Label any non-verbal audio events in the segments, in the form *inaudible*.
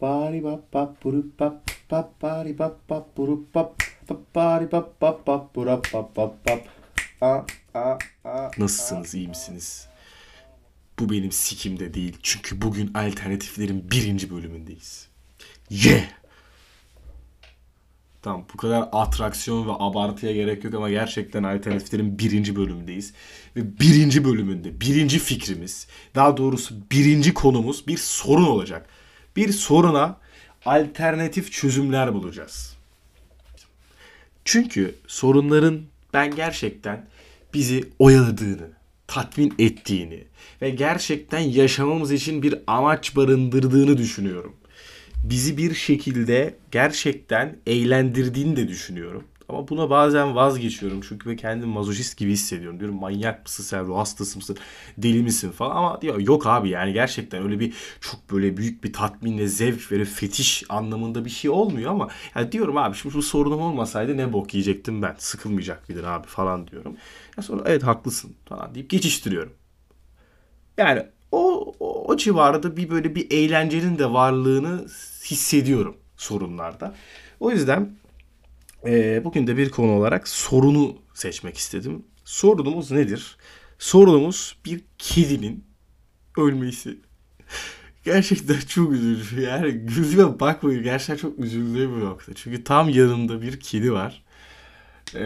bari bap bap burup bap bap bari bap bap burup bap bap bari bap bap bap burup bap bap bap. A a a. Nasılsınız, iyi misiniz? Bu benim sikimde değil. Çünkü bugün alternatiflerin birinci bölümündeyiz. Yeah! Tamam bu kadar atraksiyon ve abartıya gerek yok ama gerçekten alternatiflerin birinci bölümündeyiz. Ve birinci bölümünde birinci fikrimiz, daha doğrusu birinci konumuz bir sorun olacak. Bir soruna alternatif çözümler bulacağız. Çünkü sorunların ben gerçekten bizi oyaladığını, tatmin ettiğini ve gerçekten yaşamamız için bir amaç barındırdığını düşünüyorum. Bizi bir şekilde gerçekten eğlendirdiğini de düşünüyorum. Ama buna bazen vazgeçiyorum çünkü ve kendimi mazoşist gibi hissediyorum. Diyorum manyak mısın sen, ruh hastası mısın, deli misin falan. Ama diyor yok abi yani gerçekten öyle bir çok böyle büyük bir tatminle zevk verip fetiş anlamında bir şey olmuyor ama yani diyorum abi şimdi bu sorunum olmasaydı ne bok yiyecektim ben. Sıkılmayacak mıydın abi falan diyorum. Ya sonra evet haklısın falan deyip geçiştiriyorum. Yani o, o, o civarda bir böyle bir eğlencenin de varlığını hissediyorum sorunlarda. O yüzden e, bugün de bir konu olarak sorunu seçmek istedim. Sorunumuz nedir? Sorunumuz bir kedinin ölmesi. *laughs* Gerçekten çok üzücü. Yani gözüme bakmayın. Gerçekten çok üzüldüğüm bir nokta. Çünkü tam yanımda bir kedi var. Ee,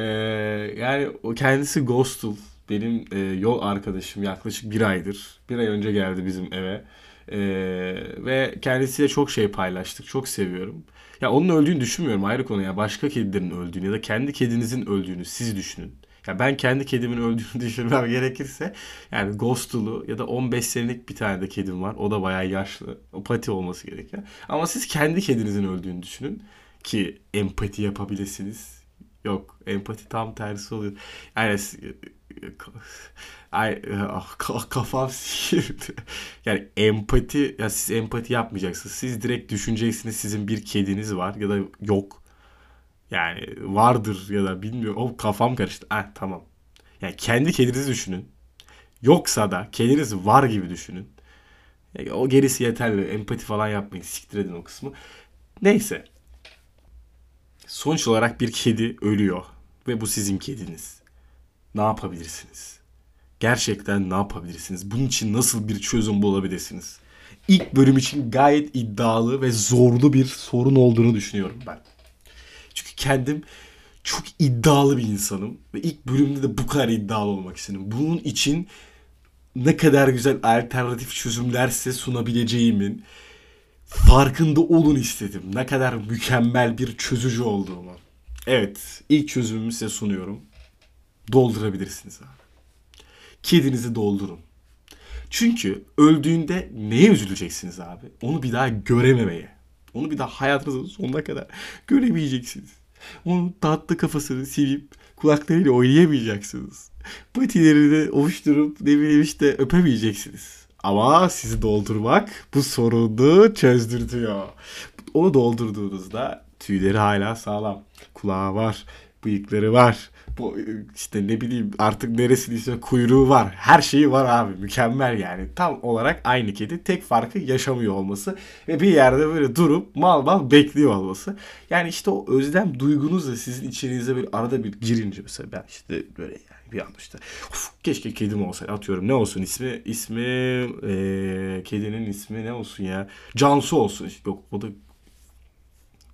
yani o kendisi Ghostul. Benim e, yol arkadaşım yaklaşık bir aydır. Bir ay önce geldi bizim eve. Ee, ve kendisiyle çok şey paylaştık. Çok seviyorum. Ya onun öldüğünü düşünmüyorum ayrı konu ya. Başka kedilerin öldüğünü ya da kendi kedinizin öldüğünü siz düşünün. Ya ben kendi kedimin öldüğünü *laughs* düşünmem gerekirse yani Ghostulu ya da 15 senelik bir tane de kedim var. O da bayağı yaşlı. O pati olması gerekiyor. Ama siz kendi kedinizin öldüğünü düşünün ki empati yapabilirsiniz. Yok empati tam tersi oluyor. Yani Ay ah, kafam sihirdi. Yani empati ya siz empati yapmayacaksınız. Siz direkt düşüneceksiniz sizin bir kediniz var ya da yok. Yani vardır ya da bilmiyorum. O kafam karıştı. Ah tamam. Yani kendi kedinizi düşünün. Yoksa da kediniz var gibi düşünün. Yani o gerisi yeterli. Empati falan yapmayın. Siktir edin o kısmı. Neyse. Sonuç olarak bir kedi ölüyor. Ve bu sizin kediniz ne yapabilirsiniz? Gerçekten ne yapabilirsiniz? Bunun için nasıl bir çözüm bulabilirsiniz? İlk bölüm için gayet iddialı ve zorlu bir sorun olduğunu düşünüyorum ben. Çünkü kendim çok iddialı bir insanım ve ilk bölümde de bu kadar iddialı olmak istedim. Bunun için ne kadar güzel alternatif çözümler size sunabileceğimin farkında olun istedim. Ne kadar mükemmel bir çözücü olduğumu. Evet, ilk çözümümü size sunuyorum doldurabilirsiniz abi. Kedinizi doldurun. Çünkü öldüğünde neye üzüleceksiniz abi? Onu bir daha görememeye. Onu bir daha hayatınızın sonuna kadar göremeyeceksiniz. Onun tatlı kafasını silip kulaklarıyla oynayamayacaksınız. Patilerini ovuşturup ne bileyim işte öpemeyeceksiniz. Ama sizi doldurmak bu sorunu çözdürtüyor. Onu doldurduğunuzda tüyleri hala sağlam. Kulağı var, bıyıkları var, bu işte ne bileyim artık neresindeyse kuyruğu var. Her şeyi var abi. Mükemmel yani. Tam olarak aynı kedi. Tek farkı yaşamıyor olması ve bir yerde böyle durup mal mal bekliyor olması. Yani işte o özlem duygunuz da sizin içinize böyle arada bir girince mesela ben işte böyle yani bir anda işte uf, keşke kedim olsa atıyorum ne olsun ismi ismi ee, kedinin ismi ne olsun ya Cansu olsun işte yok o da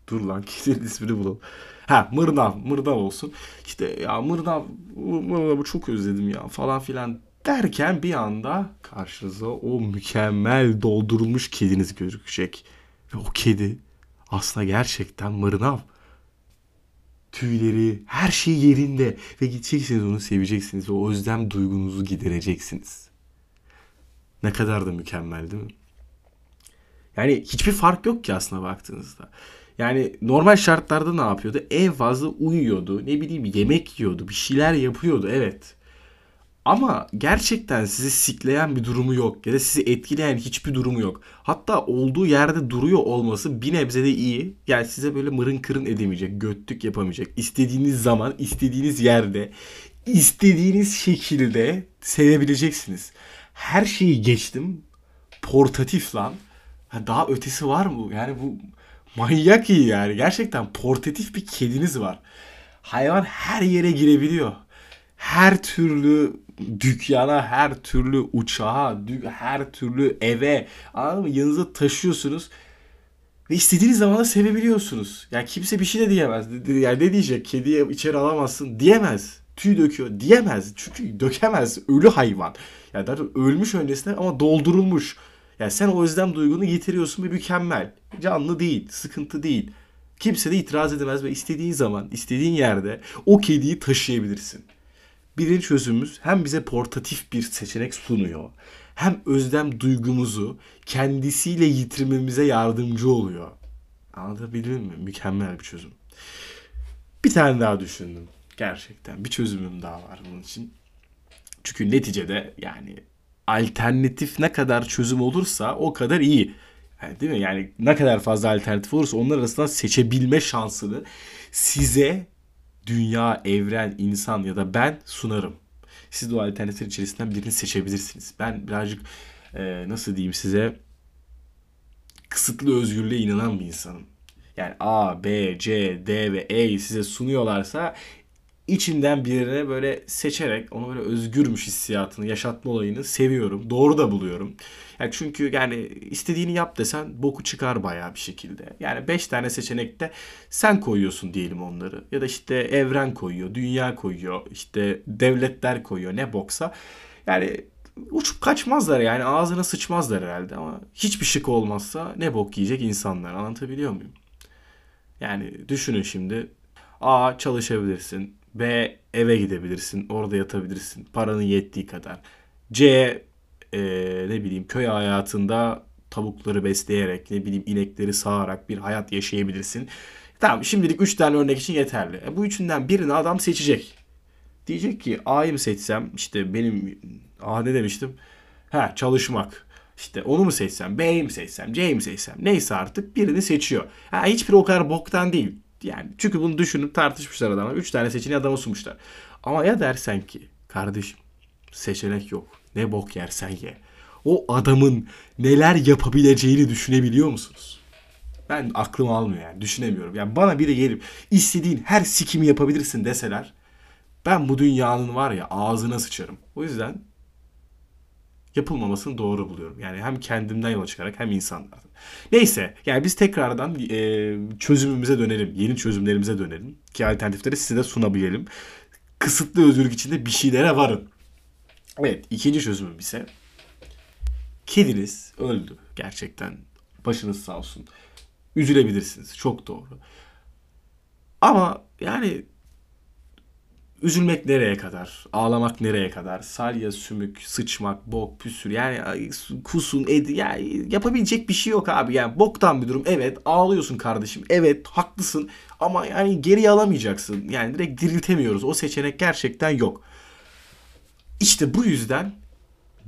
dur lan *laughs* kedinin ismini bulalım Ha mırnav, mırnav olsun. İşte ya mırnav, mırnavı çok özledim ya falan filan derken bir anda karşınıza o mükemmel doldurulmuş kediniz gözükecek. Ve o kedi aslında gerçekten mırnav. Tüyleri, her şey yerinde. Ve gideceksiniz onu seveceksiniz. O özlem duygunuzu gidereceksiniz. Ne kadar da mükemmel değil mi? Yani hiçbir fark yok ki aslında baktığınızda. Yani normal şartlarda ne yapıyordu? En fazla uyuyordu. Ne bileyim yemek yiyordu. Bir şeyler yapıyordu evet. Ama gerçekten sizi sikleyen bir durumu yok. Ya da sizi etkileyen hiçbir durumu yok. Hatta olduğu yerde duruyor olması bir nebze de iyi. Yani size böyle mırın kırın edemeyecek. Göttük yapamayacak. İstediğiniz zaman, istediğiniz yerde, istediğiniz şekilde sevebileceksiniz. Her şeyi geçtim. Portatif lan Ha, daha ötesi var mı? Yani bu manyak iyi yani. Gerçekten portatif bir kediniz var. Hayvan her yere girebiliyor. Her türlü dükkana, her türlü uçağa, her türlü eve anladın mı? Yanınıza taşıyorsunuz. Ve istediğiniz zaman da sevebiliyorsunuz. Yani kimse bir şey de diyemez. Yani ne diyecek? Kediye içeri alamazsın diyemez. Tüy döküyor diyemez. Çünkü dökemez. Ölü hayvan. Yani ölmüş öncesinde ama doldurulmuş. Yani sen o özlem duygunu getiriyorsun ve mükemmel. Canlı değil, sıkıntı değil. Kimse de itiraz edemez ve istediğin zaman, istediğin yerde o kediyi taşıyabilirsin. Birinci çözümümüz hem bize portatif bir seçenek sunuyor hem özlem duygumuzu kendisiyle yitirmemize yardımcı oluyor. Anlatabildim mi? Mükemmel bir çözüm. Bir tane daha düşündüm. Gerçekten bir çözümüm daha var bunun için. Çünkü neticede yani alternatif ne kadar çözüm olursa o kadar iyi. Yani değil mi? Yani ne kadar fazla alternatif olursa onlar arasından seçebilme şansını size dünya, evren, insan ya da ben sunarım. Siz de o alternatifler içerisinden birini seçebilirsiniz. Ben birazcık e, nasıl diyeyim size kısıtlı özgürlüğe inanan bir insanım. Yani A, B, C, D ve E size sunuyorlarsa içinden birine böyle seçerek onu böyle özgürmüş hissiyatını yaşatma olayını seviyorum. Doğru da buluyorum. Yani çünkü yani istediğini yap desen boku çıkar bayağı bir şekilde. Yani 5 tane seçenekte sen koyuyorsun diyelim onları. Ya da işte evren koyuyor, dünya koyuyor, işte devletler koyuyor ne boksa. Yani uçup kaçmazlar yani ağzına sıçmazlar herhalde ama hiçbir şık olmazsa ne bok yiyecek insanlar anlatabiliyor muyum? Yani düşünün şimdi A çalışabilirsin. B eve gidebilirsin. Orada yatabilirsin. Paranın yettiği kadar. C e, ne bileyim köy hayatında tavukları besleyerek ne bileyim inekleri sağarak bir hayat yaşayabilirsin. Tamam şimdilik 3 tane örnek için yeterli. E, bu üçünden birini adam seçecek. Diyecek ki A'yı mı seçsem işte benim A ne demiştim? Ha çalışmak. İşte onu mu seçsem, B'yi mi seçsem, C'yi mi seçsem neyse artık birini seçiyor. Ha, hiçbir o kadar boktan değil. Yani çünkü bunu düşünüp tartışmışlar adamlar. Üç tane seçeneği adama sunmuşlar. Ama ya dersen ki kardeşim seçenek yok. Ne bok yersen ye. O adamın neler yapabileceğini düşünebiliyor musunuz? Ben aklım almıyor yani düşünemiyorum. Yani bana biri gelip istediğin her sikimi yapabilirsin deseler ben bu dünyanın var ya ağzına sıçarım. O yüzden yapılmamasını doğru buluyorum. Yani hem kendimden yola çıkarak hem insanlardan. Neyse yani biz tekrardan e, çözümümüze dönelim. Yeni çözümlerimize dönelim. Ki alternatifleri size de sunabilelim. Kısıtlı özgürlük içinde bir şeylere varın. Evet ikinci çözümüm ise kediniz öldü gerçekten. Başınız sağ olsun. Üzülebilirsiniz. Çok doğru. Ama yani Üzülmek nereye kadar? Ağlamak nereye kadar? Salya, sümük, sıçmak, bok, püsür. Yani kusun, edi. Yani yapabilecek bir şey yok abi. Yani boktan bir durum. Evet ağlıyorsun kardeşim. Evet haklısın. Ama yani geri alamayacaksın. Yani direkt diriltemiyoruz. O seçenek gerçekten yok. İşte bu yüzden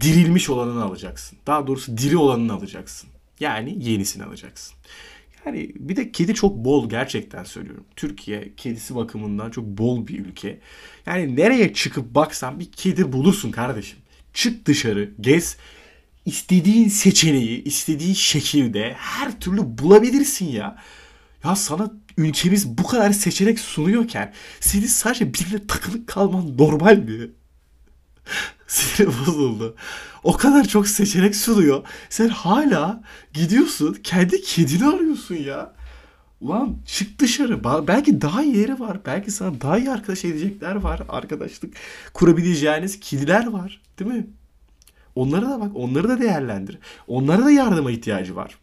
dirilmiş olanını alacaksın. Daha doğrusu diri olanını alacaksın. Yani yenisini alacaksın. Yani bir de kedi çok bol gerçekten söylüyorum. Türkiye kedisi bakımından çok bol bir ülke. Yani nereye çıkıp baksan bir kedi bulursun kardeşim. Çık dışarı, gez. İstediğin seçeneği, istediğin şekilde her türlü bulabilirsin ya. Ya sana ülkemiz bu kadar seçenek sunuyorken senin sadece birine takılıp kalman normal mi? *laughs* Sinir bozuldu. O kadar çok seçenek sunuyor. Sen hala gidiyorsun kendi kedini arıyorsun ya. Ulan çık dışarı. Belki daha yeri var. Belki sana daha iyi arkadaş edecekler var. Arkadaşlık kurabileceğiniz kediler var. Değil mi? Onlara da bak. Onları da değerlendir. Onlara da yardıma ihtiyacı var.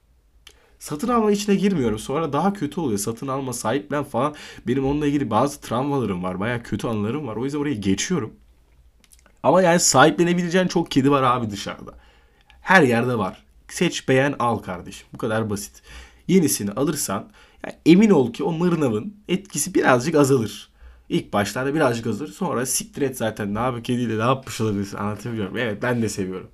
Satın alma içine girmiyorum. Sonra daha kötü oluyor. Satın alma, sahiplen falan. Benim onunla ilgili bazı travmalarım var. Baya kötü anılarım var. O yüzden oraya geçiyorum. Ama yani sahiplenebileceğin çok kedi var abi dışarıda. Her yerde var. Seç beğen al kardeşim. Bu kadar basit. Yenisini alırsan yani emin ol ki o mırnavın etkisi birazcık azalır. İlk başlarda birazcık azalır. Sonra siktir et zaten. Ne yapı kediyle ne yapmış olabilirsin anlatabiliyorum. Evet ben de seviyorum.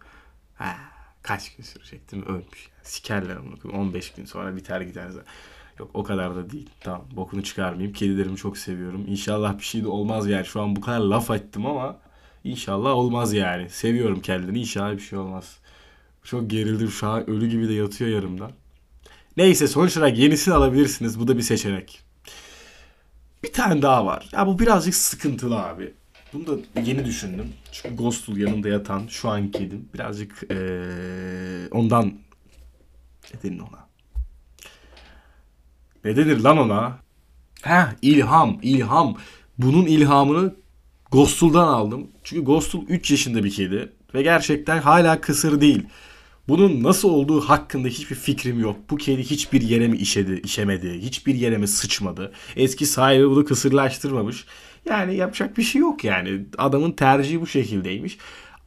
Ha, kaç gün sürecek değil mi? Ölmüş. Sikerler onu. 15 gün sonra biter gider zaten. Yok o kadar da değil. Tamam bokunu çıkarmayayım. Kedilerimi çok seviyorum. İnşallah bir şey de olmaz yani. Şu an bu kadar laf ettim ama İnşallah olmaz yani. Seviyorum kendini. İnşallah bir şey olmaz. Çok gerildim şu an. Ölü gibi de yatıyor yarımda. Neyse sonuç olarak yenisini alabilirsiniz. Bu da bir seçenek. Bir tane daha var. Ya bu birazcık sıkıntılı abi. Bunu da yeni düşündüm. Çünkü Ghostul yanımda yatan şu an kedim. Birazcık ee, ondan ne ona? Ne denir lan ona? Ha ilham, ilham. Bunun ilhamını Ghostul'dan aldım. Çünkü Ghostul 3 yaşında bir kedi. Ve gerçekten hala kısır değil. Bunun nasıl olduğu hakkında hiçbir fikrim yok. Bu kedi hiçbir yere mi işedi, işemedi, hiçbir yere mi sıçmadı. Eski sahibi bunu kısırlaştırmamış. Yani yapacak bir şey yok yani. Adamın tercihi bu şekildeymiş.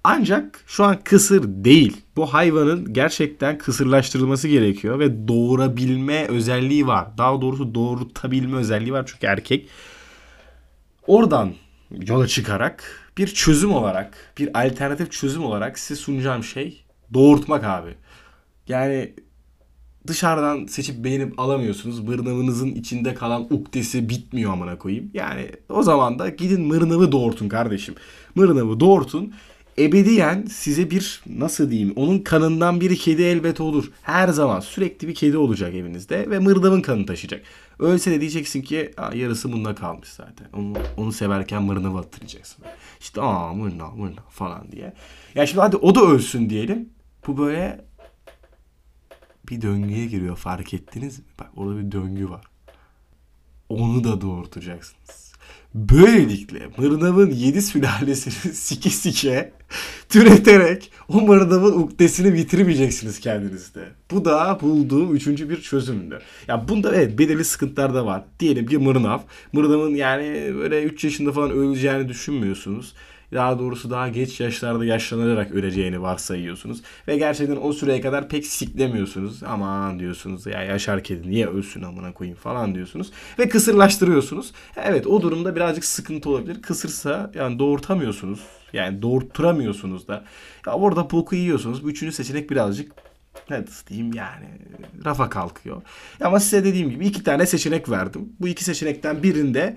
Ancak şu an kısır değil. Bu hayvanın gerçekten kısırlaştırılması gerekiyor ve doğurabilme özelliği var. Daha doğrusu doğurtabilme özelliği var çünkü erkek. Oradan yola çıkarak bir çözüm olarak, bir alternatif çözüm olarak size sunacağım şey doğurtmak abi. Yani dışarıdan seçip beğenip alamıyorsunuz. Mırnavınızın içinde kalan uktesi bitmiyor amına koyayım. Yani o zaman da gidin mırnavı doğurtun kardeşim. Mırnavı doğurtun. Ebediyen size bir nasıl diyeyim onun kanından bir kedi elbet olur. Her zaman sürekli bir kedi olacak evinizde ve mırnavın kanını taşıyacak. Ölse de diyeceksin ki yarısı bunda kalmış zaten. Onu, onu severken mırnavı attıracaksın. İşte aa mırnav mırnav falan diye. Ya şimdi hadi o da ölsün diyelim. Bu böyle bir döngüye giriyor fark ettiniz mi? Bak orada bir döngü var. Onu da doğurtacaksınız. Böylelikle mırnavın yedi sülalesini *laughs* sike sike türeterek o mırnavın uktesini bitirmeyeceksiniz kendinizde. Bu da bulduğum üçüncü bir çözümdü. Ya bunda evet belirli sıkıntılar da var. Diyelim ki mırnav. Mırnavın yani böyle 3 yaşında falan öleceğini düşünmüyorsunuz daha doğrusu daha geç yaşlarda yaşlanarak öleceğini varsayıyorsunuz. Ve gerçekten o süreye kadar pek siklemiyorsunuz. Aman diyorsunuz ya yaşar kedi niye ölsün amına koyayım falan diyorsunuz. Ve kısırlaştırıyorsunuz. Evet o durumda birazcık sıkıntı olabilir. Kısırsa yani doğurtamıyorsunuz. Yani doğurtturamıyorsunuz da. Ya orada boku yiyorsunuz. Bu üçüncü seçenek birazcık ne diyeyim yani rafa kalkıyor. Ama size dediğim gibi iki tane seçenek verdim. Bu iki seçenekten birinde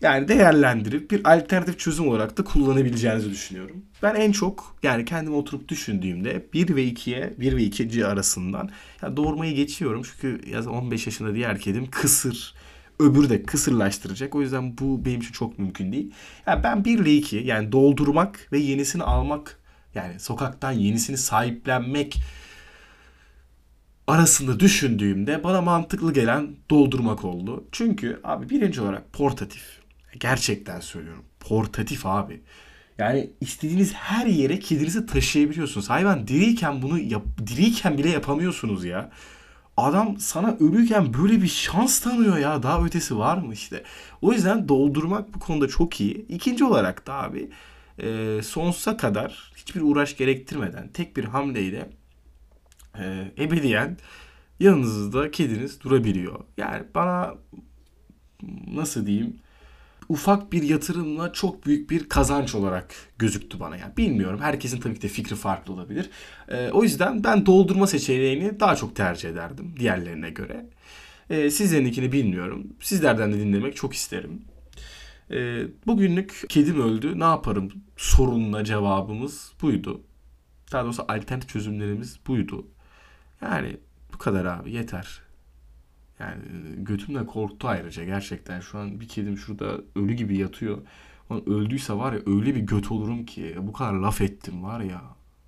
yani değerlendirip bir alternatif çözüm olarak da kullanabileceğinizi düşünüyorum. Ben en çok yani kendim oturup düşündüğümde 1 ve 2'ye 1 ve 2. arasından ya doğurmayı geçiyorum. Çünkü yaz 15 yaşında diğer kedim kısır. Öbürü de kısırlaştıracak. O yüzden bu benim için çok mümkün değil. Yani ben 1 ile 2 yani doldurmak ve yenisini almak yani sokaktan yenisini sahiplenmek arasında düşündüğümde bana mantıklı gelen doldurmak oldu. Çünkü abi birinci olarak portatif. Gerçekten söylüyorum. Portatif abi. Yani istediğiniz her yere kedinizi taşıyabiliyorsunuz. Hayvan diriyken bunu yap, diriyken bile yapamıyorsunuz ya. Adam sana ölüyken böyle bir şans tanıyor ya. Daha ötesi var mı işte. O yüzden doldurmak bu konuda çok iyi. İkinci olarak da abi e, sonsuza kadar hiçbir uğraş gerektirmeden tek bir hamleyle e, ebediyen yanınızda kediniz durabiliyor. Yani bana nasıl diyeyim ufak bir yatırımla çok büyük bir kazanç olarak gözüktü bana. Yani bilmiyorum. Herkesin tabii ki de fikri farklı olabilir. Ee, o yüzden ben doldurma seçeneğini daha çok tercih ederdim diğerlerine göre. Ee, sizlerinkini bilmiyorum. Sizlerden de dinlemek çok isterim. Ee, bugünlük kedim öldü ne yaparım sorununa cevabımız buydu. Daha doğrusu alternatif çözümlerimiz buydu. Yani bu kadar abi yeter. Yani götümden korktu ayrıca gerçekten. Şu an bir kedim şurada ölü gibi yatıyor. Lan öldüyse var ya öyle bir göt olurum ki bu kadar laf ettim var ya.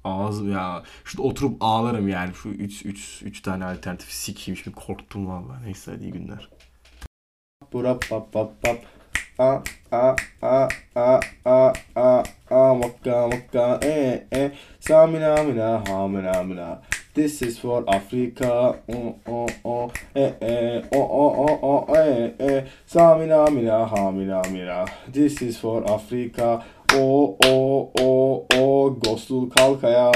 Ağzım ya. Şurada oturup ağlarım yani. Şu 3 3 3 tane alternatif sikeyim şimdi korktum vallahi. Neyse hadi iyi günler. Burap pap pap pap. A a a a a a a mokka mokka e e samina mina hamina mina. This is for Africa. Oh, oh, oh, eh, eh, oh, oh, oh, oh, eh, eh. Samina, mina, ha, mina. This is for Africa. Oh, oh, oh, oh, Gostul kalkaya.